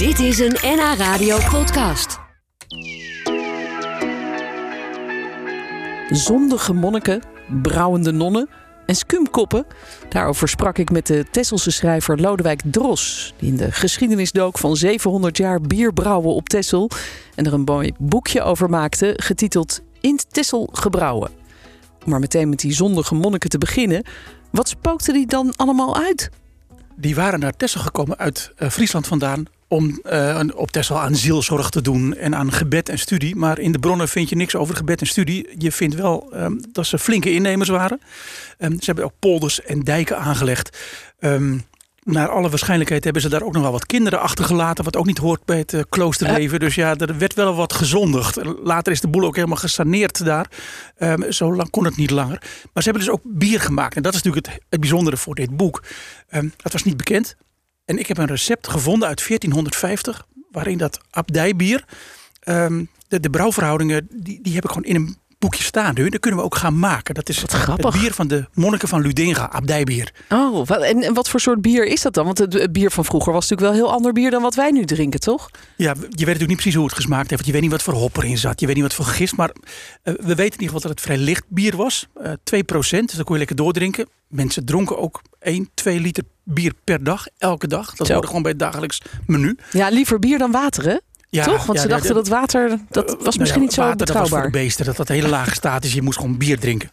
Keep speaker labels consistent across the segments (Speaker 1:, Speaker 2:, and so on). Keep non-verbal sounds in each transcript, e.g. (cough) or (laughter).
Speaker 1: Dit is een NH Radio podcast.
Speaker 2: Zondige monniken, brouwende nonnen en skumkoppen. Daarover sprak ik met de Tesselse schrijver Lodewijk Dros... die in de geschiedenis dook van 700 jaar bierbrouwen op Tessel... en er een mooi boekje over maakte, getiteld In Tessel gebrouwen. Om maar meteen met die zondige monniken te beginnen... wat spookte die dan allemaal uit?
Speaker 3: Die waren naar Tessel gekomen uit uh, Friesland vandaan om uh, op Texel aan zielzorg te doen en aan gebed en studie. Maar in de bronnen vind je niks over gebed en studie. Je vindt wel um, dat ze flinke innemers waren. Um, ze hebben ook polders en dijken aangelegd. Um, naar alle waarschijnlijkheid hebben ze daar ook nog wel wat kinderen achtergelaten. Wat ook niet hoort bij het uh, kloosterleven. Uh. Dus ja, er werd wel wat gezondigd. Later is de boel ook helemaal gesaneerd daar. Um, zo lang kon het niet langer. Maar ze hebben dus ook bier gemaakt. En dat is natuurlijk het, het bijzondere voor dit boek. Um, dat was niet bekend. En ik heb een recept gevonden uit 1450, waarin dat abdijbier, um, de, de brouwverhoudingen, die, die heb ik gewoon in een boekje staan nu. Dat kunnen we ook gaan maken. Dat is
Speaker 2: wat grappig.
Speaker 3: het bier van de monniken van Ludenga, abdijbier.
Speaker 2: Oh, en, wat voor soort bier is dat dan? Want het, bier van vroeger was natuurlijk wel heel ander bier dan wat wij nu drinken, toch?
Speaker 3: Ja, je weet natuurlijk niet precies hoe het gesmaakt heeft. Want je weet niet wat voor hopper in zat. Je weet niet wat voor gist. Maar uh, we weten in ieder geval dat het vrij licht bier was. Uh, 2%, dus dan kon je lekker doordrinken. Mensen dronken ook 1, 2 liter bier per dag, elke dag. Dat hoorde gewoon bij het dagelijks menu.
Speaker 2: Ja, liever bier dan water, hè? Ja, Toch? Want
Speaker 3: ja,
Speaker 2: ze dachten
Speaker 3: ja,
Speaker 2: dat water, dat was
Speaker 3: nou
Speaker 2: misschien niet zo
Speaker 3: water,
Speaker 2: betrouwbaar.
Speaker 3: Dat was voor de beesten, dat dat hele lage staat is. Je moest gewoon bier drinken.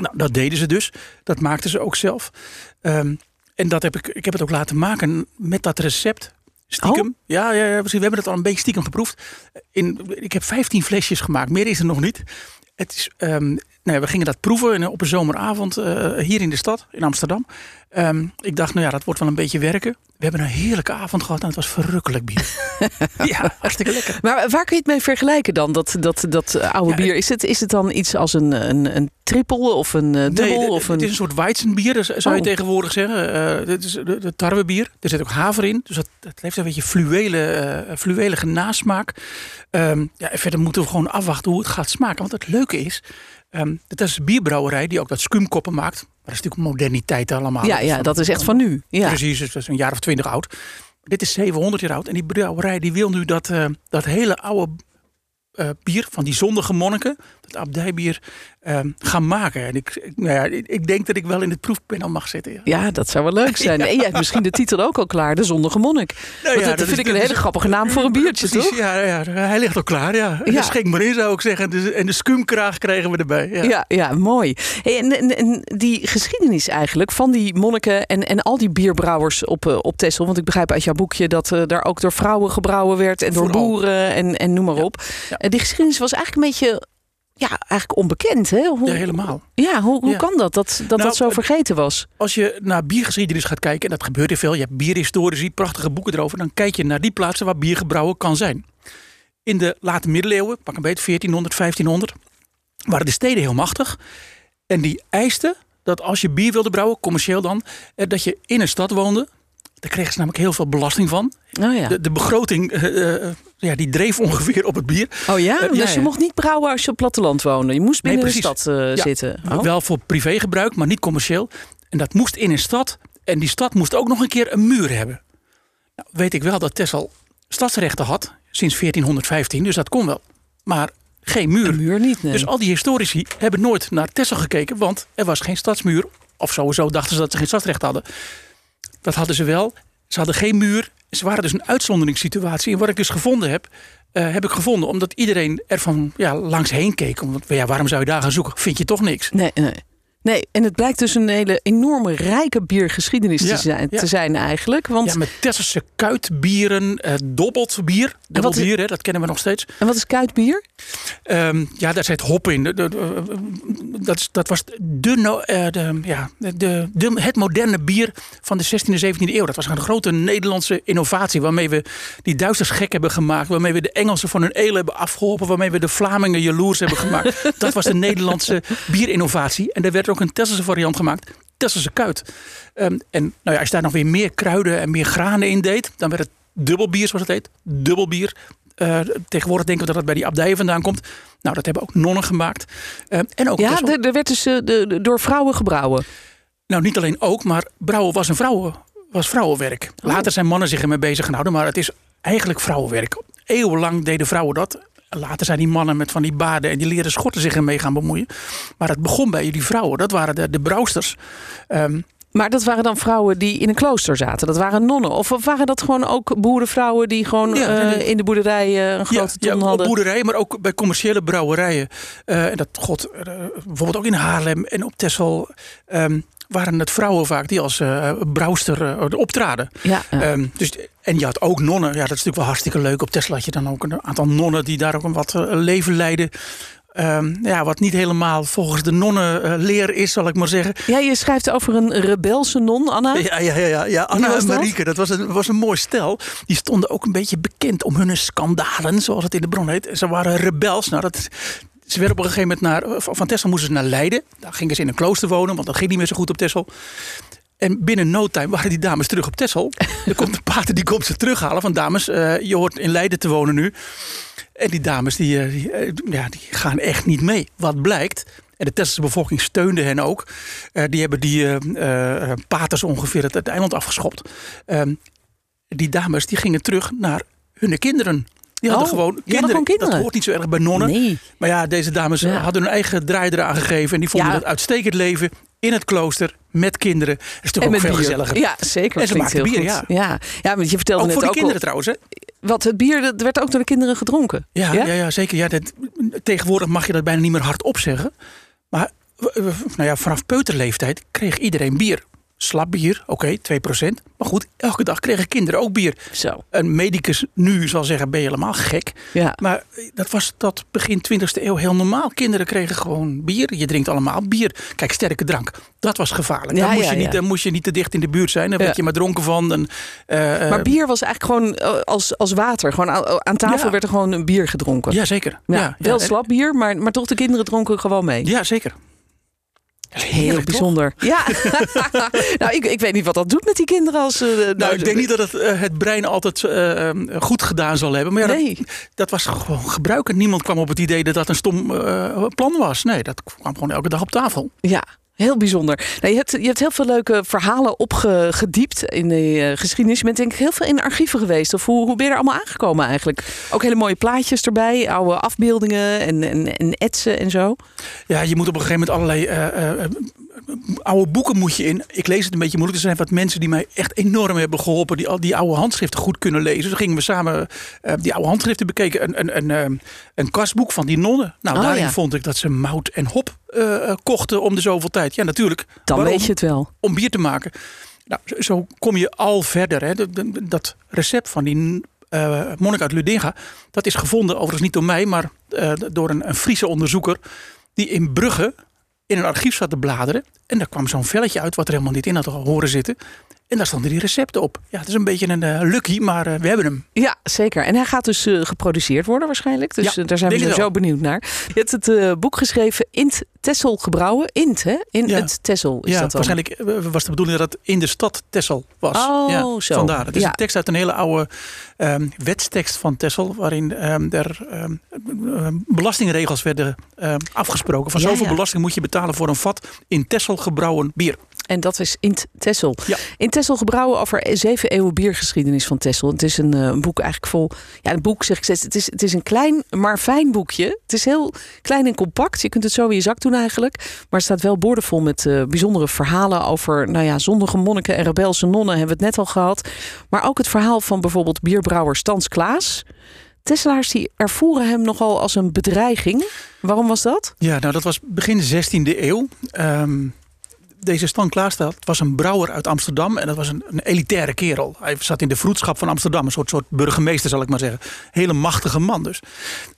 Speaker 3: Nou, dat deden ze dus. Dat maakten ze ook zelf. Um, en dat heb ik, ik heb het ook laten maken met dat recept. Stiekem.
Speaker 2: Oh?
Speaker 3: Ja, ja, ja, we hebben het al een beetje stiekem geproefd. In, ik heb 15 flesjes gemaakt. Meer is er nog niet. Het is, um, nou ja, we gingen dat proeven op een zomeravond uh, hier in de stad, in Amsterdam. Um, ik dacht, nou ja, dat wordt wel een beetje werken. We hebben een heerlijke avond gehad en het was verrukkelijk bier. (laughs) ja, hartstikke lekker.
Speaker 2: Maar waar kun je het mee vergelijken dan, dat, dat, dat oude ja, bier? Is het, is het dan iets als een, een, een trippel of een uh, dubbel?
Speaker 3: Nee,
Speaker 2: of een...
Speaker 3: het is een soort Weizenbier, zou je oh. tegenwoordig zeggen. Uh, dit is de, de tarwebier. Er zit ook haver in, dus dat, dat heeft een beetje fluwele, uh, fluwelige nasmaak. Um, ja, verder moeten we gewoon afwachten hoe het gaat smaken. Want het leuke is, um, dat is een bierbrouwerij die ook dat skumkoppen maakt. Maar dat is natuurlijk moderniteit allemaal.
Speaker 2: Ja, ja dat is echt van nu. Ja.
Speaker 3: Precies, dat is een jaar of twintig oud. Dit is 700 jaar oud. En die brouwerij die wil nu dat, uh, dat hele oude uh, bier van die zondige monniken, dat abdijbier, uh, gaan maken. En ik, ik, nou ja, ik denk dat ik wel in het proefpanel mag zitten. Ja,
Speaker 2: ja dat zou wel leuk zijn. (laughs) Ja. En jij hebt misschien de titel ook al klaar, de zondige monnik. Nou, ja, dat, dat vind is, ik een hele grappige naam voor een biertje,
Speaker 3: precies,
Speaker 2: toch?
Speaker 3: Ja, ja, hij ligt al klaar, ja. ja. Schenk maar in, zou ik zeggen. En de, en de skumkraag krijgen we erbij. Ja,
Speaker 2: ja, ja mooi. Hey, en, en, en, die geschiedenis eigenlijk van die monniken en, en al die bierbrouwers op, uh, op Texel. Want ik begrijp uit jouw boekje dat uh, daar ook door vrouwen gebrouwen werd en door boeren en, en noem maar op. Uh, die geschiedenis was eigenlijk een beetje ja, eigenlijk onbekend. Hè? Hoe,
Speaker 3: ja, helemaal.
Speaker 2: Ja, hoe, hoe ja. kan dat, dat dat, nou, dat zo vergeten was?
Speaker 3: Als je naar biergeschiedenis gaat kijken, en dat gebeurt heel veel. Je hebt bierhistorici, prachtige boeken erover. Dan kijk je naar die plaatsen waar bier gebrouwen kan zijn. In de late middeleeuwen, pak een beetje 1400, 1500, waren de steden heel machtig. En die eisten dat als je bier wilde brouwen, commercieel dan, dat je in een stad woonde. Daar kregen ze namelijk heel veel belasting van.
Speaker 2: Oh ja.
Speaker 3: de, de begroting uh, ja, die dreef ongeveer op het bier.
Speaker 2: Oh ja? Uh, dus je mocht niet brouwen als je op platteland woonde. Je moest binnen
Speaker 3: nee,
Speaker 2: de stad ja, zitten.
Speaker 3: Oh. Wel voor privégebruik, maar niet commercieel. En dat moest in een stad. En die stad moest ook nog een keer een muur hebben. Nou, weet ik wel dat Texel stadsrechten had sinds 1415, dus dat kon wel. Maar geen muur.
Speaker 2: Een muur niet, nee.
Speaker 3: Dus al die historici hebben nooit naar Texel gekeken, want er was geen stadsmuur. Of sowieso dachten ze dat ze geen stadsrecht hadden. Dat hadden ze wel. Ze hadden geen muur. Ze waren dus een uitzonderingssituatie. En wat ik dus gevonden heb, uh, heb ik gevonden omdat iedereen er van ja, langs heen keek. Want ja, waarom zou je daar gaan zoeken? Vind je toch niks?
Speaker 2: Nee, nee. Nee, en het blijkt dus een hele enorme rijke biergeschiedenis
Speaker 3: ja,
Speaker 2: te, zijn,
Speaker 3: ja.
Speaker 2: te zijn eigenlijk. Want...
Speaker 3: Ja, met Tesselse kuitbieren, uh, dobbeltbier. Dubbelbier, is... dat kennen we nog steeds.
Speaker 2: En wat is kuitbier?
Speaker 3: Um, ja, daar zit hop in. De, de, de, dat, dat was de, de, ja, het moderne bier van de 16e en 17e eeuw. Dat was een grote Nederlandse innovatie waarmee we die Duitsers gek hebben gemaakt. Waarmee we de Engelsen van hun eel hebben afgeholpen. Waarmee we de Vlamingen jaloers hebben gemaakt. (laughs) dat was de Nederlandse bierinnovatie. En daar werd ook een Tesselse variant gemaakt. Tesselse kuit. Um, en nou ja, als je daar nog weer meer kruiden en meer granen in deed, dan werd het dubbelbier, zoals het heet. Dubbelbier. Uh, tegenwoordig denken we dat het bij die abdijen vandaan komt. Nou, dat hebben ook nonnen gemaakt. Uh, en ook
Speaker 2: ja, er, er werd dus uh, de, de, door vrouwen gebrouwen.
Speaker 3: Nou, niet alleen ook, maar brouwen was een vrouwen, was vrouwenwerk. Oh. Later zijn mannen zich ermee bezig gehouden, maar het is eigenlijk vrouwenwerk. Eeuwenlang deden vrouwen dat. Later zijn die mannen met van die baden en die leren schorten zich ermee gaan bemoeien. Maar het begon bij die vrouwen. Dat waren de, de brouwsters. Ehm,
Speaker 2: Maar dat waren dan vrouwen die in een klooster zaten. Dat waren nonnen. Of waren dat gewoon ook boerenvrouwen die gewoon
Speaker 3: Ja,
Speaker 2: eh, in de boerderij eh, een grote
Speaker 3: ja,
Speaker 2: ton
Speaker 3: ja,
Speaker 2: hadden?
Speaker 3: op boerderijen, maar ook bij commerciële brouwerijen. Eh, en dat god, bijvoorbeeld ook in Haarlem en op Texel. ehm, waren het vrouwen vaak die als eh, brouwster eh, optraden.
Speaker 2: Ja, ja.
Speaker 3: Ehm, dus, en je had ook nonnen. Ja, dat is natuurlijk wel hartstikke leuk. Op Tesla had je dan ook een aantal nonnen die daar ook een wat eh, leven leiden. Ehm, ja, wat niet helemaal volgens de nonnenleer is, zal ik maar zeggen.
Speaker 2: ja, je schrijft over een rebelse non, Anna.
Speaker 3: Ja, ja, ja, ja. ja. Anna en
Speaker 2: dat?
Speaker 3: Marieke, dat was een, was een mooi stel. Die stonden ook een beetje bekend om hun schandalen, zoals het in de bron heet. Ze waren rebels. Nou, dat, ze werden op een gegeven moment naar, van Texel moesten ze naar Leiden. Daar gingen ze in een klooster wonen, want dat ging niet meer zo goed op Texel. En binnen no time waren die dames terug op Texel. (laughs) Er komt een pater die komt ze terughalen van dames, eh, je hoort in Leiden te wonen nu. En die dames die, eh, die, eh, ja, die gaan echt niet mee. Wat blijkt, en de Tesselse bevolking steunde hen ook. eh, die hebben die eh, eh, paters ongeveer het, het eiland afgeschopt. Ehm, die dames die gingen terug naar hun kinderen. Die hadden
Speaker 2: Oh,
Speaker 3: gewoon kinderen.
Speaker 2: hadden gewoon kinderen.
Speaker 3: Dat hoort niet zo erg bij nonnen.
Speaker 2: Nee.
Speaker 3: Maar ja, deze dames
Speaker 2: Ja.
Speaker 3: hadden hun eigen draai eraan gegeven. En die vonden
Speaker 2: Ja.
Speaker 3: het uitstekend leven in het klooster met kinderen. Dat is
Speaker 2: En
Speaker 3: natuurlijk ook veel
Speaker 2: bier.
Speaker 3: gezelliger.
Speaker 2: Ja, zeker.
Speaker 3: En ze maakten
Speaker 2: heel
Speaker 3: bier,
Speaker 2: goed.
Speaker 3: ja.
Speaker 2: ja. Ja, want je vertelde
Speaker 3: Ook
Speaker 2: net
Speaker 3: voor de
Speaker 2: ook al-
Speaker 3: kinderen trouwens. Hè?
Speaker 2: wat het bier dat werd ook door de kinderen gedronken.
Speaker 3: Ja,
Speaker 2: Ja?
Speaker 3: ja? Ja, zeker. Ja, dat, tegenwoordig mag je dat bijna niet meer hardop zeggen. Maar nou ja, vanaf peuterleeftijd kreeg iedereen bier. Slap bier, oké, 2%. Maar goed, elke dag kregen kinderen ook bier.
Speaker 2: Zo.
Speaker 3: Een medicus nu zal zeggen, ben je helemaal gek.
Speaker 2: Ja.
Speaker 3: Maar dat was tot begin 20e eeuw heel normaal. Kinderen kregen gewoon bier. Je drinkt allemaal bier. Kijk, sterke drank. Dat was gevaarlijk.
Speaker 2: Ja,
Speaker 3: dan, moest
Speaker 2: ja,
Speaker 3: je niet, moest je niet te dicht in de buurt zijn. Dan werd je maar dronken van. En, eh, eh,
Speaker 2: Maar bier was eigenlijk gewoon eh, als, als water. Gewoon aan, tafel werd er gewoon een bier gedronken.
Speaker 3: Ja, zeker.
Speaker 2: Ja, wel slap bier, maar, maar toch de kinderen dronken gewoon mee.
Speaker 3: Ja, zeker. Dat is
Speaker 2: Heel
Speaker 3: heerlijk, toch?
Speaker 2: bijzonder. Ja. (laughs) nou, ik, ik weet niet wat dat doet met die kinderen als ze.
Speaker 3: Nou, ik denk niet dat het, eh, het brein altijd eh, eh, goed gedaan zal hebben. Maar ja,
Speaker 2: Nee.
Speaker 3: dat, dat was gewoon gebruiken. Niemand kwam op het idee dat dat een stom eh, plan was. Nee, dat kwam gewoon elke dag op tafel.
Speaker 2: Ja, heel bijzonder. Nou, je, hebt, je hebt heel veel leuke verhalen opgediept in de eh, geschiedenis. Je bent denk ik heel veel in archieven geweest. Of hoe, hoe ben je er allemaal aangekomen eigenlijk? Ook hele mooie plaatjes erbij, oude afbeeldingen en, en, en etsen en zo.
Speaker 3: Ja, je moet op een gegeven moment allerlei eh, oude boeken moet je in. Ik lees het een beetje moeilijk. Er zijn wat mensen die mij echt enorm hebben geholpen. Die al die oude handschriften goed kunnen lezen. Dus gingen we samen die oude handschriften bekeken. Een, een, een, een kastboek van die nonnen. Nou,
Speaker 2: Oh,
Speaker 3: daarin
Speaker 2: ja.
Speaker 3: vond ik dat ze mout en hop eh, eh, kochten om de zoveel tijd. Ja, natuurlijk.
Speaker 2: Dan
Speaker 3: Waarom?
Speaker 2: weet je het wel.
Speaker 3: om bier te maken. Nou, zo- zo kom je al verder. Hè. De- Dat recept van die eh monnik uit Ludinga, dat is gevonden, overigens niet door mij, maar door een, een Friese onderzoeker, die in Brugge in een archief zat te bladeren. En daar kwam zo'n velletje uit wat er helemaal niet in had horen zitten. En daar stonden die recepten op. Ja, het is een beetje een eh, lucky, maar eh, we hebben hem.
Speaker 2: Ja, zeker. En hij gaat dus eh, geproduceerd worden waarschijnlijk. Dus
Speaker 3: Ja,
Speaker 2: daar zijn we sowieso benieuwd naar. Je hebt het boek geschreven Int Tessel gebrouwen. Int, hè? In
Speaker 3: Ja.
Speaker 2: het Tessel is
Speaker 3: ja,
Speaker 2: dat dan.
Speaker 3: waarschijnlijk was de bedoeling dat het in de stad Tessel was.
Speaker 2: Oh,
Speaker 3: ja,
Speaker 2: zo.
Speaker 3: Vandaar. Het is een tekst uit een hele oude ehm, wetstekst van Tessel, waarin ehm, er ehm, belastingregels werden afgesproken. Van zoveel belasting moet je betalen voor een vat in Tessel gebrouwen bier.
Speaker 2: En dat is Int Tessel.
Speaker 3: Ja.
Speaker 2: In Tessel gebrouwen over zeven eeuwen biergeschiedenis van Tessel. Het is een, eh, een boek eigenlijk vol. Ja, een boek zeg ik steeds. Het is, het is een klein maar fijn boekje. Het is heel klein en compact. Je kunt het zo in je zak doen eigenlijk. Maar er staat wel boordevol met eh, bijzondere verhalen over nou ja, zondige monniken en rebelse nonnen. Hebben we het net al gehad. Maar ook het verhaal van bijvoorbeeld bierbrouwer Stans Klaas. Tesselaars die ervoeren hem nogal als een bedreiging. Waarom was dat?
Speaker 3: Ja, nou dat was begin 16e eeuw. Ehm, deze Stan Klaasstad was een brouwer uit Amsterdam. En dat was een, een elitaire kerel. Hij zat in de vroedschap van Amsterdam. Een soort, soort burgemeester zal ik maar zeggen. Hele machtige man dus.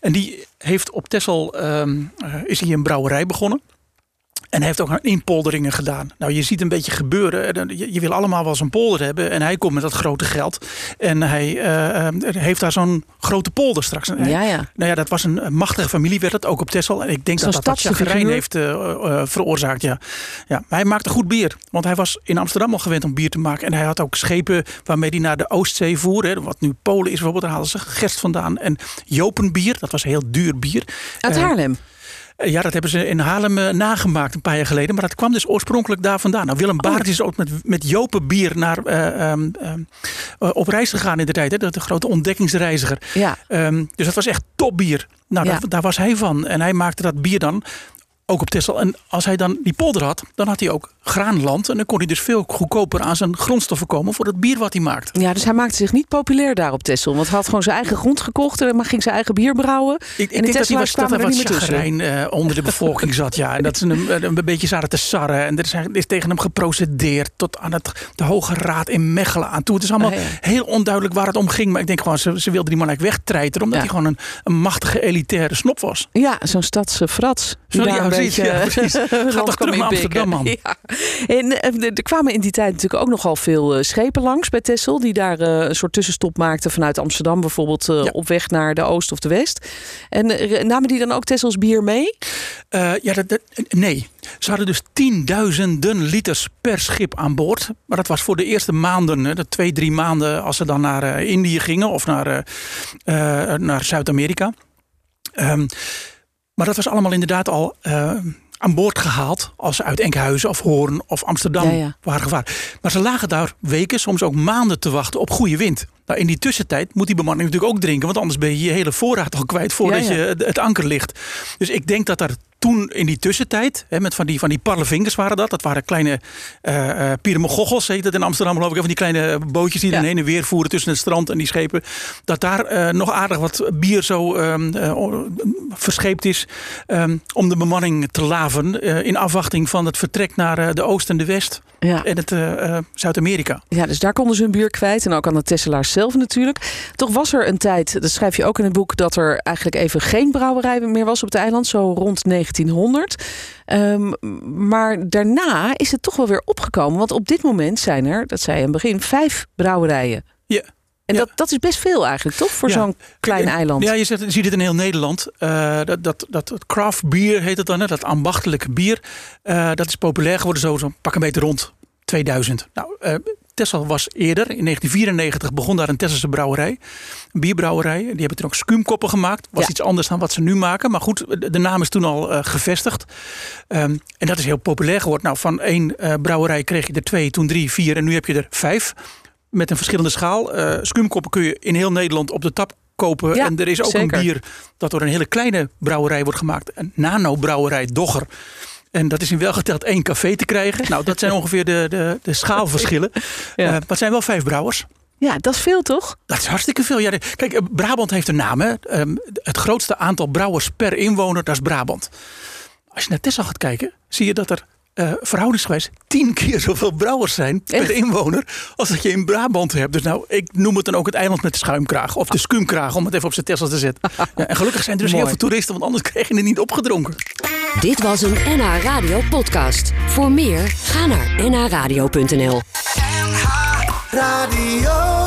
Speaker 3: En die heeft op Texel ehm, eh, is hij een brouwerij begonnen. En hij heeft ook aan inpolderingen gedaan. Nou, je ziet een beetje gebeuren. En, eh, Je, je wil allemaal wel zo'n polder hebben. En hij komt met dat grote geld. En hij eh, eh, heeft daar zo'n grote polder straks.
Speaker 2: Ja, ja.
Speaker 3: nou ja, dat was een machtige familie, werd het ook op Texel. En ik denk dat dat
Speaker 2: stadse
Speaker 3: chagrijn heeft eh, veroorzaakt. Ja. Ja, maar hij maakte goed bier. Want hij was in Amsterdam al gewend om bier te maken. En hij had ook schepen waarmee hij naar de Oostzee voer. Hè, wat nu Polen is bijvoorbeeld. Daar haalden ze gerst vandaan. En Jopenbier, dat was heel duur bier.
Speaker 2: Uit Haarlem.
Speaker 3: Eh, ja, dat hebben ze in Haarlem eh, nagemaakt een paar jaar geleden. Maar dat kwam dus oorspronkelijk daar vandaan. Nou, Willem Baart is ook met, met Jopen bier naar, eh, ehm, ehm, eh, op reis gegaan in de tijd. Hè? De, de grote ontdekkingsreiziger.
Speaker 2: Ja.
Speaker 3: Ehm, dus dat was echt topbier. Nou,
Speaker 2: Ja.
Speaker 3: dat- daar was hij van. En hij maakte dat bier dan ook op Texel. En als hij dan die polder had, dan had hij ook graanland. En dan kon hij dus veel goedkoper aan zijn grondstoffen komen voor het bier wat hij maakt.
Speaker 2: Ja, dus hij maakte zich niet populair daar op Texel. Want hij had gewoon zijn eigen grond gekocht en maar ging zijn eigen bier brouwen.
Speaker 3: Ik, ik
Speaker 2: en de
Speaker 3: denk dat hij was, dat er wat chagrijn eh, onder de (laughs) bevolking zat. Ja, en dat ze hem eh, een beetje zaten te sarren. En er is, is tegen hem geprocedeerd tot aan het, de Hoge Raad in Mechelen aan toe. Het is allemaal
Speaker 2: Ah, ja.
Speaker 3: heel onduidelijk waar het om ging. Maar ik denk gewoon, ze, ze wilden die man eigenlijk wegtreiteren. Omdat
Speaker 2: Ja.
Speaker 3: hij gewoon een, een machtige elitaire snop was.
Speaker 2: Ja, zo'n stadse frats. die
Speaker 3: Precies,
Speaker 2: beetje,
Speaker 3: ja, precies. (laughs) Ga
Speaker 2: land
Speaker 3: toch terug naar. Amsterdam, man.
Speaker 2: Ja. En eh, er kwamen in die tijd natuurlijk ook nogal veel eh, schepen langs bij Texel. Die daar eh, een soort tussenstop maakten vanuit Amsterdam bijvoorbeeld. eh,
Speaker 3: Ja.
Speaker 2: op weg naar de oost of de west. En eh, namen die dan ook Tessels bier mee?
Speaker 3: Eh, ja, dat, dat- nee. Ze hadden dus tienduizenden liters per schip aan boord. Maar dat was voor de eerste maanden, de twee, drie maanden als ze dan naar eh, Indië gingen of naar, eh, eh, naar Zuid-Amerika. Ehm, maar dat was allemaal inderdaad al eh, aan boord gehaald als ze uit Enkhuizen of Hoorn of Amsterdam
Speaker 2: Ja, ja.
Speaker 3: waren gevaren. Maar ze lagen daar weken, soms ook maanden te wachten op goede wind. Nou, in die tussentijd moet die bemanning natuurlijk ook drinken, want anders ben je je hele voorraad al kwijt voordat
Speaker 2: Ja,
Speaker 3: je het, anker ligt. Dus ik denk dat er toen in die tussentijd, hè, met van die, van die parlevingers waren dat. Dat waren kleine eh uh, pieremogoggels, heet het in Amsterdam geloof ik. Van die kleine bootjes die
Speaker 2: Ja.
Speaker 3: dan heen en weer voeren tussen het strand en die schepen. Dat daar eh, nog aardig wat bier zo eh, verscheept is. ehm, om de bemanning te laven. eh, in afwachting van het vertrek naar eh, de Oost en de West.
Speaker 2: Ja.
Speaker 3: En het eh, eh, Zuid-Amerika.
Speaker 2: Ja, dus daar konden ze hun bier kwijt. En ook aan de Tesselaars zelf natuurlijk. Toch was er een tijd, dat schrijf je ook in het boek, dat er eigenlijk even geen brouwerij meer was op het eiland. Zo rond 1900. Ehm, maar daarna is het toch wel weer opgekomen. Want op dit moment zijn er, dat zei je aan het begin, vijf brouwerijen.
Speaker 3: Ja.
Speaker 2: En
Speaker 3: Ja.
Speaker 2: dat, dat is best veel eigenlijk, toch? Voor
Speaker 3: Ja.
Speaker 2: zo'n klein eiland.
Speaker 3: Ja, je, zegt, je ziet het in heel Nederland. Eh, dat, dat, dat, dat craft bier heet het dan, hè? dat ambachtelijke bier. eh, dat is populair geworden, zo, zo pak een beetje rond 2000. Nou, eh Texel was eerder, in 1994 begon daar een Tesselse brouwerij. Een bierbrouwerij. Die hebben toen ook skuumkoppen gemaakt. Was
Speaker 2: Ja.
Speaker 3: iets anders dan wat ze nu maken. Maar goed, de, naam is toen al eh, gevestigd. Ehm, en dat is heel populair geworden. Nou, van één eh, brouwerij kreeg je er twee, toen drie, vier. En nu heb je er vijf. Met een verschillende schaal. Eh skuumkoppen kun je in heel Nederland op de tap kopen.
Speaker 2: Ja,
Speaker 3: en er is ook
Speaker 2: zeker.
Speaker 3: een bier dat door een hele kleine brouwerij wordt gemaakt. Een nano-brouwerij Dogger. En dat is in wel geteld één café te krijgen. Nou, dat zijn (laughs) ongeveer de, de, de schaalverschillen.
Speaker 2: Ja.
Speaker 3: Eh, maar het zijn wel vijf brouwers.
Speaker 2: Ja, dat is veel toch?
Speaker 3: Dat is hartstikke veel. Ja, kijk, eh, Brabant heeft een naam. Hè? Ehm, het grootste aantal brouwers per inwoner, dat is Brabant. Als je naar Texel gaat kijken, zie je dat er eh verhoudingsgewijs tien keer zoveel brouwers zijn per inwoner als dat je in Brabant hebt. Dus nou, ik noem het dan ook het eiland met de schuimkraag. Of de schuimkraag, om het even op zijn Texel te zetten. (laughs) Ja, en gelukkig zijn er dus heel veel toeristen, want anders krijg je het niet opgedronken.
Speaker 1: Dit was een NH Radio podcast. Voor meer, ga naar nhradio.nl.
Speaker 4: Radio.